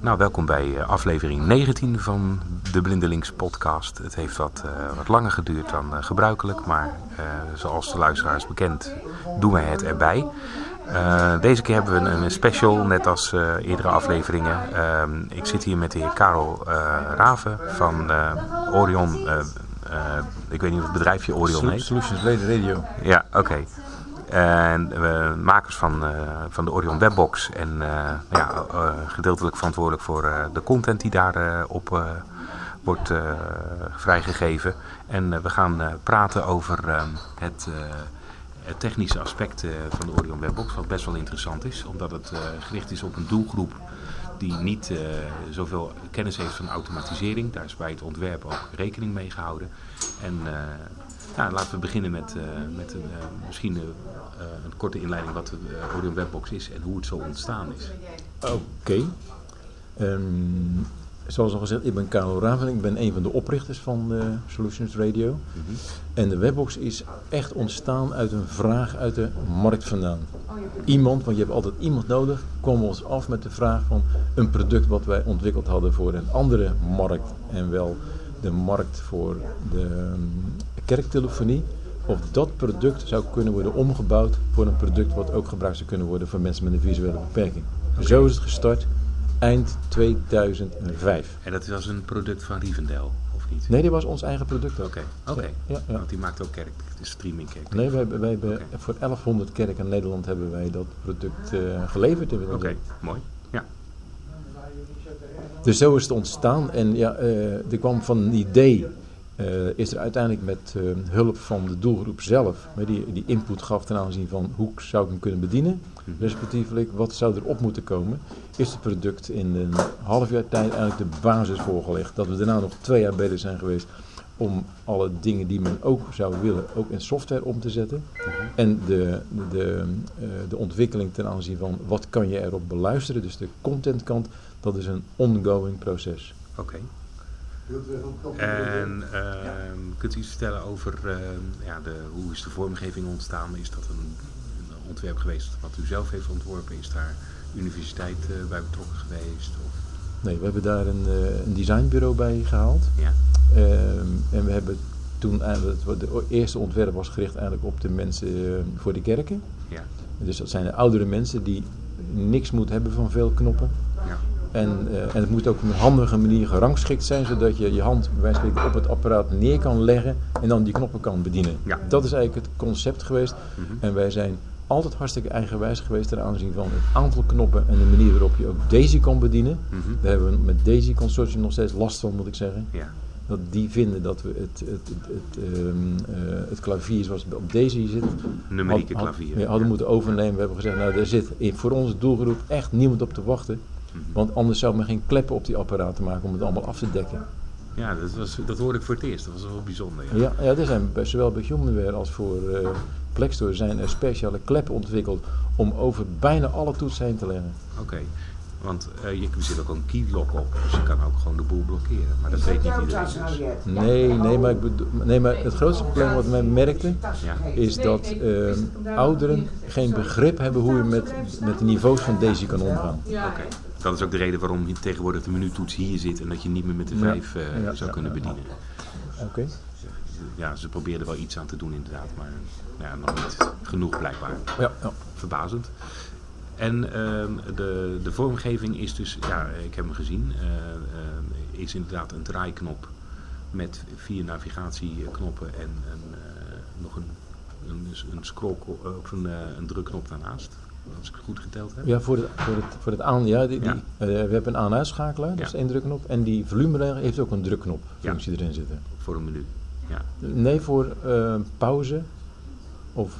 Nou, welkom bij uh, aflevering 19 van de Blindelings podcast. Het heeft wat, uh, wat langer geduurd dan uh, gebruikelijk, maar zoals de luisteraars bekend doen wij het erbij. deze keer hebben we een, special, net als eerdere afleveringen. Ehm, ik zit hier met de heer Karel Raven van Orion. ik weet niet of het bedrijfje Orion heet. Solutions Radio. Ja, oké. En uh, makers van, uh, van de Orion Webbox. En uh, ja, gedeeltelijk verantwoordelijk voor de content die daarop wordt vrijgegeven. En we gaan praten over het, het, technische aspect van de Orion Webbox. Wat best wel interessant is. Omdat het gericht is op een doelgroep die niet zoveel kennis heeft van automatisering. Daar is bij het ontwerp ook rekening mee gehouden. En nou, laten we beginnen met, uh, met een, misschien een korte inleiding wat de Orion Webbox is en hoe het zo ontstaan is. Oké. Um, zoals al gezegd, ik ben Carlo Raven. Ik ben een van de oprichters van Solutions Radio. Mm -hmm. En de Webbox is echt ontstaan uit een vraag uit de markt vandaan. Iemand, want je hebt altijd iemand nodig, kwam ons af met de vraag van een product wat wij ontwikkeld hadden voor een andere markt. En wel de markt voor de um, kerktelefonie. Of dat product zou kunnen worden omgebouwd voor een product wat ook gebruikt zou kunnen worden voor mensen met een visuele beperking. Okay. Zo is het gestart eind 2005. En dat was een product van Rivendell, of niet? Nee, die was ons eigen product. Oké, oké. Okay. Ja, ja. Want die maakt ook kerk, de streamingkerk. Nee, wij, wij hebben okay. voor 1100 kerken in Nederland hebben wij dat product uh, geleverd. Oké, mooi. Ja. Dus zo is het ontstaan. En ja, uh, er kwam van een idee uh, is er uiteindelijk met uh, hulp van de doelgroep zelf, die, die input gaf ten aanzien van hoe zou ik hem kunnen bedienen, respectievelijk wat zou er op moeten komen, is het product in een half jaar tijd eigenlijk de basis voorgelegd. Dat we daarna nog twee jaar bezig zijn geweest om alle dingen die men ook zou willen, ook in software om te zetten. En de, de, uh, de ontwikkeling ten aanzien van wat kan je erop beluisteren, dus de contentkant, dat is een ongoing proces. Oké. Okay. En uh, kunt u iets vertellen over uh, ja, de, hoe is de vormgeving ontstaan? Is dat een, een, ontwerp geweest wat u zelf heeft ontworpen? Is daar universiteit uh, bij betrokken geweest? Of? Nee, we hebben daar een, eh, een designbureau bij gehaald. Ja. Ehm, en we hebben toen eigenlijk, de eerste ontwerp was gericht eigenlijk op de mensen voor de kerken. Ja. Dus dat zijn de oudere mensen die niks moeten hebben van veel knoppen. Ja. En, uh, en het moet ook op een handige manier gerangschikt zijn, zodat je je hand bij spreken op het apparaat neer kan leggen en dan die knoppen kan bedienen. Ja. Dat is eigenlijk het concept geweest. Mm -hmm. En wij zijn altijd hartstikke eigenwijs geweest ten aanzien van het aantal knoppen en de manier waarop je ook Daisy kan bedienen. Mm -hmm. Daar hebben we met Daisy Consortium nog steeds last van, moet ik zeggen. Ja. Dat die vinden dat we het, het, het, het, um, uh, het klavier zoals het op Daisy zit, numerieke klavier. Had, hadden ja. moeten overnemen. We hebben gezegd, nou daar zit voor onze doelgroep echt niemand op te wachten. Want anders zou men geen kleppen op die apparaten maken om het allemaal af te dekken. Ja, dat, was, dat hoorde ik voor het eerst. Dat was wel bijzonder. Ja, ja, ja er zijn bij, zowel bij Humanware als voor uh, Plexstore zijn er speciale kleppen ontwikkeld om over bijna alle toetsen heen te leggen. Oké. Okay. Want uh, je zit ook een keylock op, dus je kan ook gewoon de boel blokkeren. Maar dat weet niet iedereen dus. Nee, nee maar, ik bedoel, nee, maar het grootste probleem wat men merkte, ja. is dat uh, ouderen geen begrip hebben hoe je met, met de niveaus van Daisy kan omgaan. Oké. Okay. Dat is ook de reden waarom tegenwoordig de menutoets hier zit en dat je niet meer met de vijf uh, ja, zou ja, kunnen bedienen. Oké. Okay. Ja, ze probeerden wel iets aan te doen inderdaad, maar ja, nog niet genoeg blijkbaar. Ja, ja. Verbazend. En uh, de, de vormgeving is dus, ja, ik heb hem gezien, uh, uh, is inderdaad een draaiknop met vier navigatieknoppen en een, nog een, een, een scroll, of een, een drukknop daarnaast. Als ik het goed geteld heb. Ja, voor het, voor het, voor het aan, ja, die, ja. Die, we hebben een aan-uitschakelaar, dat is één drukknop. En die volumeregel heeft ook een drukknop functie ja. erin zitten. Voor een menu, ja. Nee, voor pauze of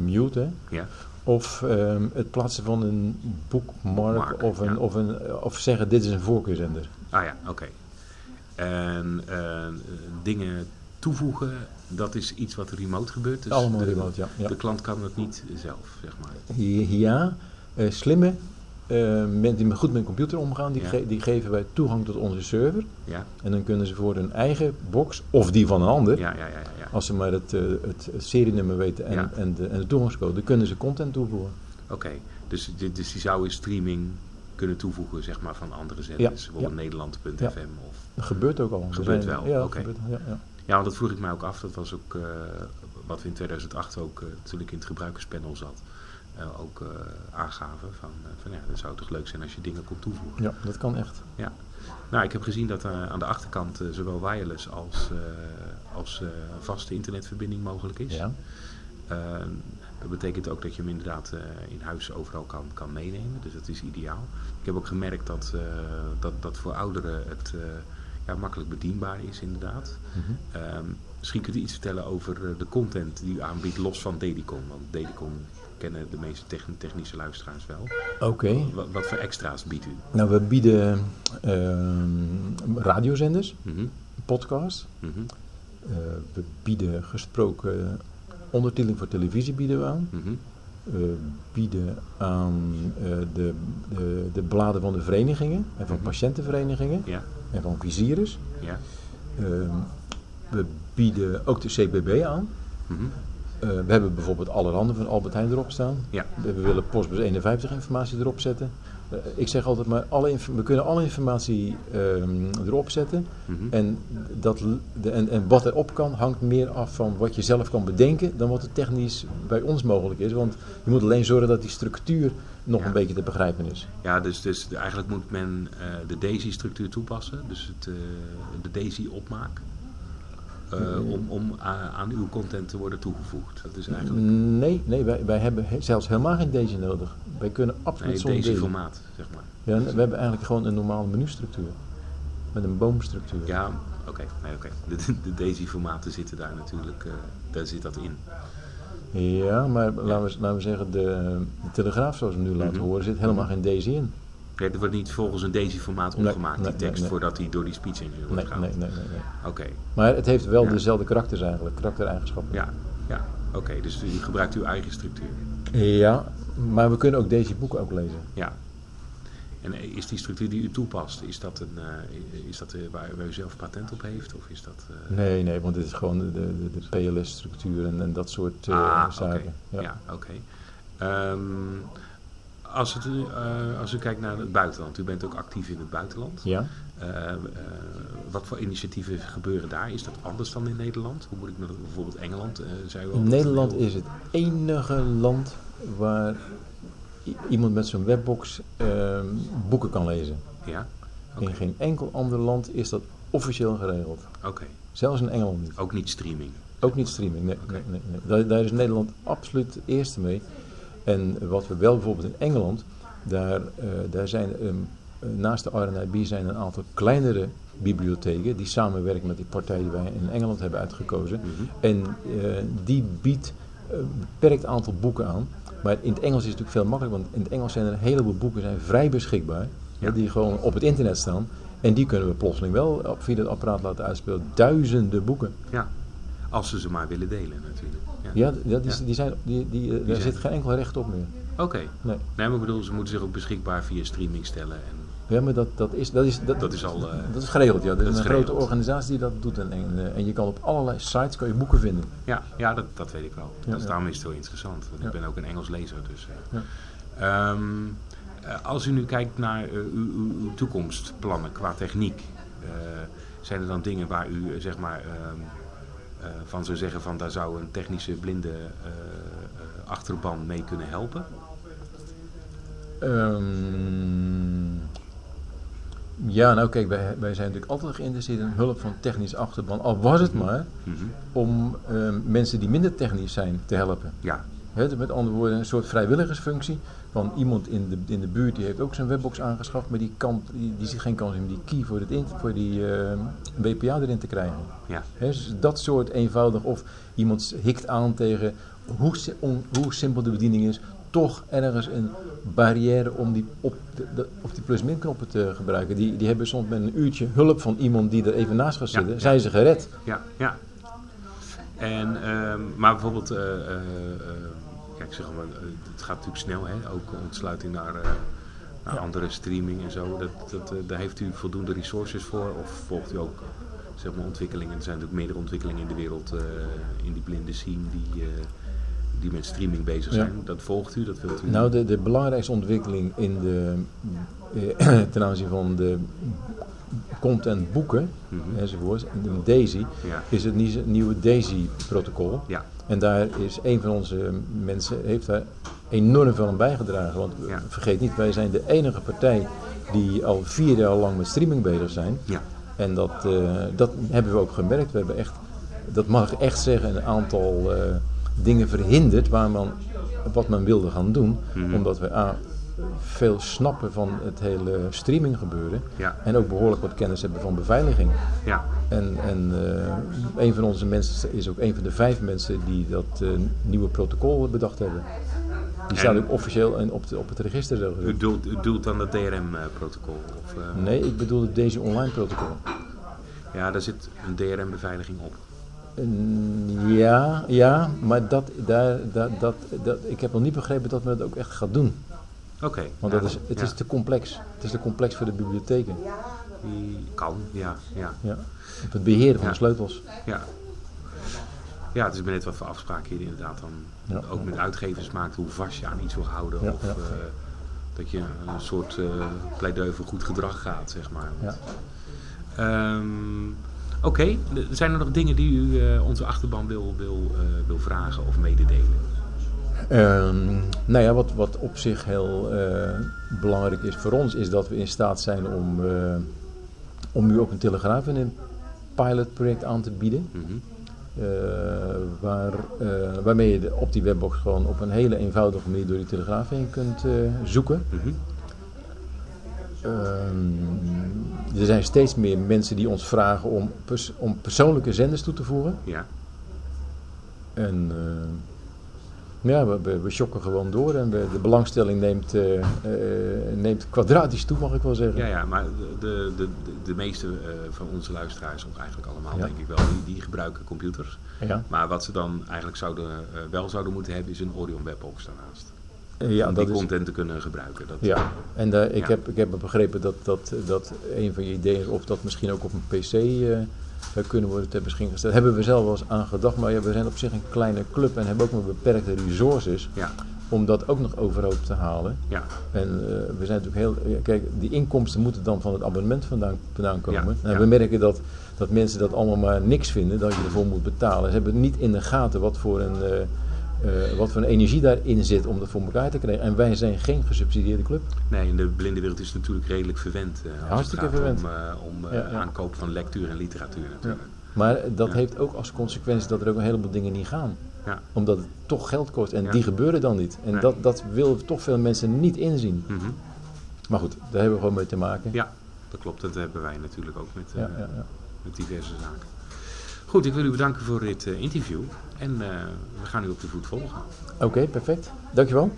mute, hè. Ja. Of um, het plaatsen van een boekmark Mark, of, een, ja. of, een, of zeggen dit is een voorkeurzender. Ah ja, oké. Okay. En uh, dingen toevoegen, dat is iets wat remote gebeurt. Dus Allemaal de, remote, ja, ja. De klant kan het niet zelf, zeg maar. Ja, uh, slimme uh, mensen die goed met een computer omgaan, die, Ja. ge die geven wij toegang tot onze server. Ja, En dan kunnen ze voor hun eigen box, of die van een ander, ja, ja, ja. ja, ja. als ze maar het, uh, het, serienummer weten en, en, de, en de toegangscode, dan kunnen ze content toevoegen. Oké, dus, dus die zou in streaming kunnen toevoegen zeg maar, van andere zenders. Bijvoorbeeld Nederland.fm of Dat gebeurt ook al. Gebeurt wel, Ja, gebeurt, ja, ja. Ja, want dat vroeg ik mij ook af. Dat was ook eh, wat we in 2008 ook, eh, toen ik in het gebruikerspanel zat, eh, ook eh, aangaven. Van, eh, van ja, het zou toch leuk zijn als je dingen kon toevoegen. ja, dat kan echt. Ja. Nou, ik heb gezien dat er aan de achterkant zowel wireless als, als vaste internetverbinding mogelijk is. Ja. Eh, dat betekent ook dat je hem inderdaad in huis overal kan, kan meenemen. Dus dat is ideaal. Ik heb ook gemerkt dat, dat, dat voor ouderen het ja, makkelijk bedienbaar is inderdaad. Ehm, misschien kunt u iets vertellen over eh, de content die u aanbiedt los van Dedicon. Want Dedicon kennen de meeste techn- technische luisteraars wel. Oké. Wat, wat voor extra's biedt u? Nou, we bieden ehm, radiozenders, Mhm, podcasts. mhm, Eh, we bieden gesproken ondertiteling voor televisie bieden we aan. We bieden aan eh, de, de, de bladen van de verenigingen en van Mhm. patiëntenverenigingen Ja, en van Visierus. ja. Ehm, we bieden ook de CBB aan. mhm. Eh, we hebben bijvoorbeeld allerhande van Albert Heijn erop staan. Ja. We willen Postbus 51 informatie erop zetten. Eh, ik zeg altijd maar, alle we kunnen alle informatie ehm, erop zetten. mhm. En, dat, de, en, en wat erop kan, hangt meer af van wat je zelf kan bedenken dan wat er technisch bij ons mogelijk is. Want je moet alleen zorgen dat die structuur nog Ja. een beetje te begrijpen is. Ja, dus, dus eigenlijk moet men eh, de DAISY-structuur toepassen. Dus het, eh, de DAISY-opmaak. Eh, om om a- aan uw content te worden toegevoegd. Dat is eigenlijk... Nee, nee wij, wij hebben he- zelfs helemaal geen Daisy nodig. Wij kunnen absoluut Nee, zonder Daisy. DAISY-formaat, zeg maar. Ja, we hebben eigenlijk gewoon een normale menustructuur. Met een boomstructuur. Ja, oké. Nee, oké. De, de, DAISY-formaten zitten daar natuurlijk, eh, daar zit dat in. Ja, maar laten we, laten we zeggen, de, de Telegraaf zoals we nu laten Mhm. horen, zit helemaal geen Daisy in. Nee, er wordt niet volgens een DAISY-formaat opgemaakt, nee, die tekst, nee, voordat die door die speech engine wordt Nee, gehaald. nee, nee, nee, nee. Oké, Maar het heeft wel Ja. dezelfde karakters eigenlijk, karaktereigenschappen. ja, ja. Oké, dus u gebruikt uw eigen structuur. Ja, maar we kunnen ook deze boeken ook lezen. Ja. En is die structuur die u toepast, is dat, een, eh, is dat eh, waar, waar u zelf patent op heeft? Of is dat... eh, Nee, nee, want dit is gewoon de, de, de PLS-structuur en, en dat soort ah, zaken. Ja, oké. Ehm, als, het, eh, als u kijkt naar het buitenland, u bent ook actief in het buitenland. Ja? Eh, eh, wat voor initiatieven gebeuren daar? Is dat anders dan in Nederland? Hoe moet ik bijvoorbeeld Engeland? zei u al, Nederland is het enige land waar iemand met zo'n webbox ehm, boeken kan lezen. Ja? In geen enkel ander land is dat officieel geregeld. oké. Zelfs in Engeland niet. ook niet streaming. Ook niet streaming, nee. Nee, nee, nee. Daar, daar is Nederland absoluut de eerste mee. En wat we wel bijvoorbeeld in Engeland, daar, eh, daar zijn ehm, eh, naast de RNIB zijn een aantal kleinere bibliotheken die samenwerken met die partij die wij in Engeland hebben uitgekozen. Mhm. En eh, die biedt een beperkt aantal boeken aan. Maar in het Engels is het natuurlijk veel makkelijker, want in het Engels zijn er een heleboel boeken zijn vrij beschikbaar. Ja. Die gewoon op het internet staan. En die kunnen we plotseling wel via het apparaat laten uitspelen. Duizenden boeken. Ja, als ze ze maar willen delen natuurlijk. Ja. Die, die zijn, die, die, eh, daar zijn- zit geen enkel recht op meer. Oké. Nee. Nee, maar ik bedoel, ze moeten zich ook beschikbaar via streaming stellen. En Ja, maar dat, dat, is, dat, is, dat, dat is al... eh, dat is geregeld. Ja. Er is een grote organisatie die dat doet. En, en, eh, en je kan op allerlei sites kan je boeken vinden. ja, ja dat, dat weet ik wel. Ja, dat, ja. Daarom is het heel interessant. Want ik ben ook een Engels lezer. Dus, eh. Ja. Ehm, eh, als u nu kijkt naar uw, toekomstplannen qua techniek. zijn er dan dingen waar u zeg maar, ehm, eh, van zou zeggen van daar zou een technische blinde eh, eh, achterban mee kunnen helpen? Ehm, ja, nou kijk, wij, wij zijn natuurlijk altijd geïnteresseerd in hulp van technisch achterban. Al was het maar Mhm. om ehm, mensen die minder technisch zijn te helpen. Ja, Met andere woorden, een soort vrijwilligersfunctie. Van iemand in de, in de buurt die heeft ook zijn webbox aangeschaft, maar die, kan, die, die ziet geen kans om die key voor, het in, voor die ehm, WPA erin te krijgen. ja, dus dat soort eenvoudig, of iemand hikt aan tegen hoe, hoe simpel de bediening is, toch ergens een barrière om die, op, de, de- op die plus-min knoppen te gebruiken. Die, die hebben soms met een uurtje hulp van iemand die er even naast gaat zitten, ja. zijn ze gered. ja, ja. En, ehm, maar bijvoorbeeld, eh, eh, eh, kijk, zeg maar, het gaat natuurlijk snel, hè? ook ontsluiting naar, naar Ja. andere streaming en zo. Dat, dat, daar heeft u voldoende resources voor? Of volgt u ook zeg maar, ontwikkelingen? Er zijn natuurlijk meerdere ontwikkelingen in de wereld, in die blinde scene, die, die met streaming bezig Ja. zijn. Dat volgt u, dat wilt u? Nou, de, de belangrijkste ontwikkeling in de, eh, ten aanzien van de content boeken Mhm. enzovoort, DAISY, Ja. is het nie- nieuwe DAISY-protocol. Ja. En daar is een van onze mensen, heeft daar enorm veel aan bijgedragen. Want Ja. vergeet niet, wij zijn de enige partij die al vier jaar lang met streaming bezig zijn. Ja. En dat, eh, dat hebben we ook gemerkt. We hebben echt, dat mag ik echt zeggen, een aantal eh, dingen verhinderd waar man, wat men wilde gaan doen. Mhm. Omdat we A, veel snappen van het hele streaming gebeuren. Ja. En ook behoorlijk wat kennis hebben van beveiliging. Ja. En, en eh, een van onze mensen is ook een van de vijf mensen die dat eh, nieuwe protocol bedacht hebben. Die staat En- ook officieel in- op, de, op het register. zo. U doelt, u doelt dan het DRM-protocol? Eh, Nee, ik bedoel deze online protocol. Ja, daar zit een DRM-beveiliging op. Ja, ja, maar dat, daar, dat, dat, dat, ik heb nog niet begrepen dat men het ook echt gaat doen. Oké. Want ja, dat is, het ja. is te complex. Het is te complex voor de bibliotheken. Die kan, ja. Ja. Ja. Op het beheren van de sleutels. Ja. Ja, het is net wat voor afspraken je inderdaad dan ook met uitgevers maakt, hoe vast je aan iets wil houden. Of eh, dat je een soort eh pleidooi voor goed gedrag gaat, zeg maar. Ja. Ehm, Oké, zijn er nog dingen die u eh, onze achterban wil, wil, wil vragen of mededelen? Ehm, nou ja, wat, wat op zich heel eh, belangrijk is voor ons, is dat we in staat zijn om, eh, om nu ook een telegraaf in een pilotproject aan te bieden. Mhm. Eh, waar, waarmee je de- op die webbox gewoon op een hele eenvoudige manier door die telegraaf heen kunt zoeken. Mhm. Ehm, er zijn steeds meer mensen die ons vragen om, pers- om persoonlijke zenders toe te voegen. Ja, En ja, we, we, shocken gewoon door en we, de belangstelling neemt, eh, eh, neemt kwadratisch toe, mag ik wel zeggen. ja, ja maar de, de, de, de meeste eh, van onze luisteraars, of eigenlijk allemaal Ja. denk ik wel, die, die gebruiken computers. Ja, Maar wat ze dan eigenlijk zouden, wel zouden moeten hebben, is een Orion webbox daarnaast. Ja om dat die is. content te kunnen gebruiken. Dat, Ja, en ik, Ja. heb, ik heb begrepen dat, dat, dat een van je ideeën is of dat misschien ook op een PC zou kunnen worden ter beschikking gesteld. Hebben we zelf wel eens aan gedacht, maar ja, we zijn op zich een kleine club en hebben ook maar beperkte resources ja, om dat ook nog overhoop te halen. ja, En eh, we zijn natuurlijk heel. Kijk, die inkomsten moeten dan van het abonnement vandaan, vandaan komen. Ja, en ja. we merken dat, dat mensen dat allemaal maar niks vinden, dat je ervoor moet betalen. Ze hebben niet in de gaten wat voor een. eh, eh, wat voor een energie daarin zit om dat voor elkaar te krijgen. En wij zijn geen gesubsidieerde club. Nee, in de blinde wereld is het natuurlijk redelijk verwend. eh, als Hartstikke het gaat verwend. om, eh, om Ja, ja. aankoop van lectuur en literatuur natuurlijk. Maar dat heeft ook als consequentie dat er ook een heleboel dingen niet gaan. Ja. Omdat het toch geld kost. En die gebeuren dan niet. En Nee. dat, dat willen toch veel mensen niet inzien. Mhm. Maar goed, daar hebben we gewoon mee te maken. Ja, dat klopt. Dat hebben wij natuurlijk ook met, met diverse zaken. Goed, ik wil u bedanken voor dit eh, interview. En eh, we gaan u op de voet volgen. Oké, perfect. Dankjewel.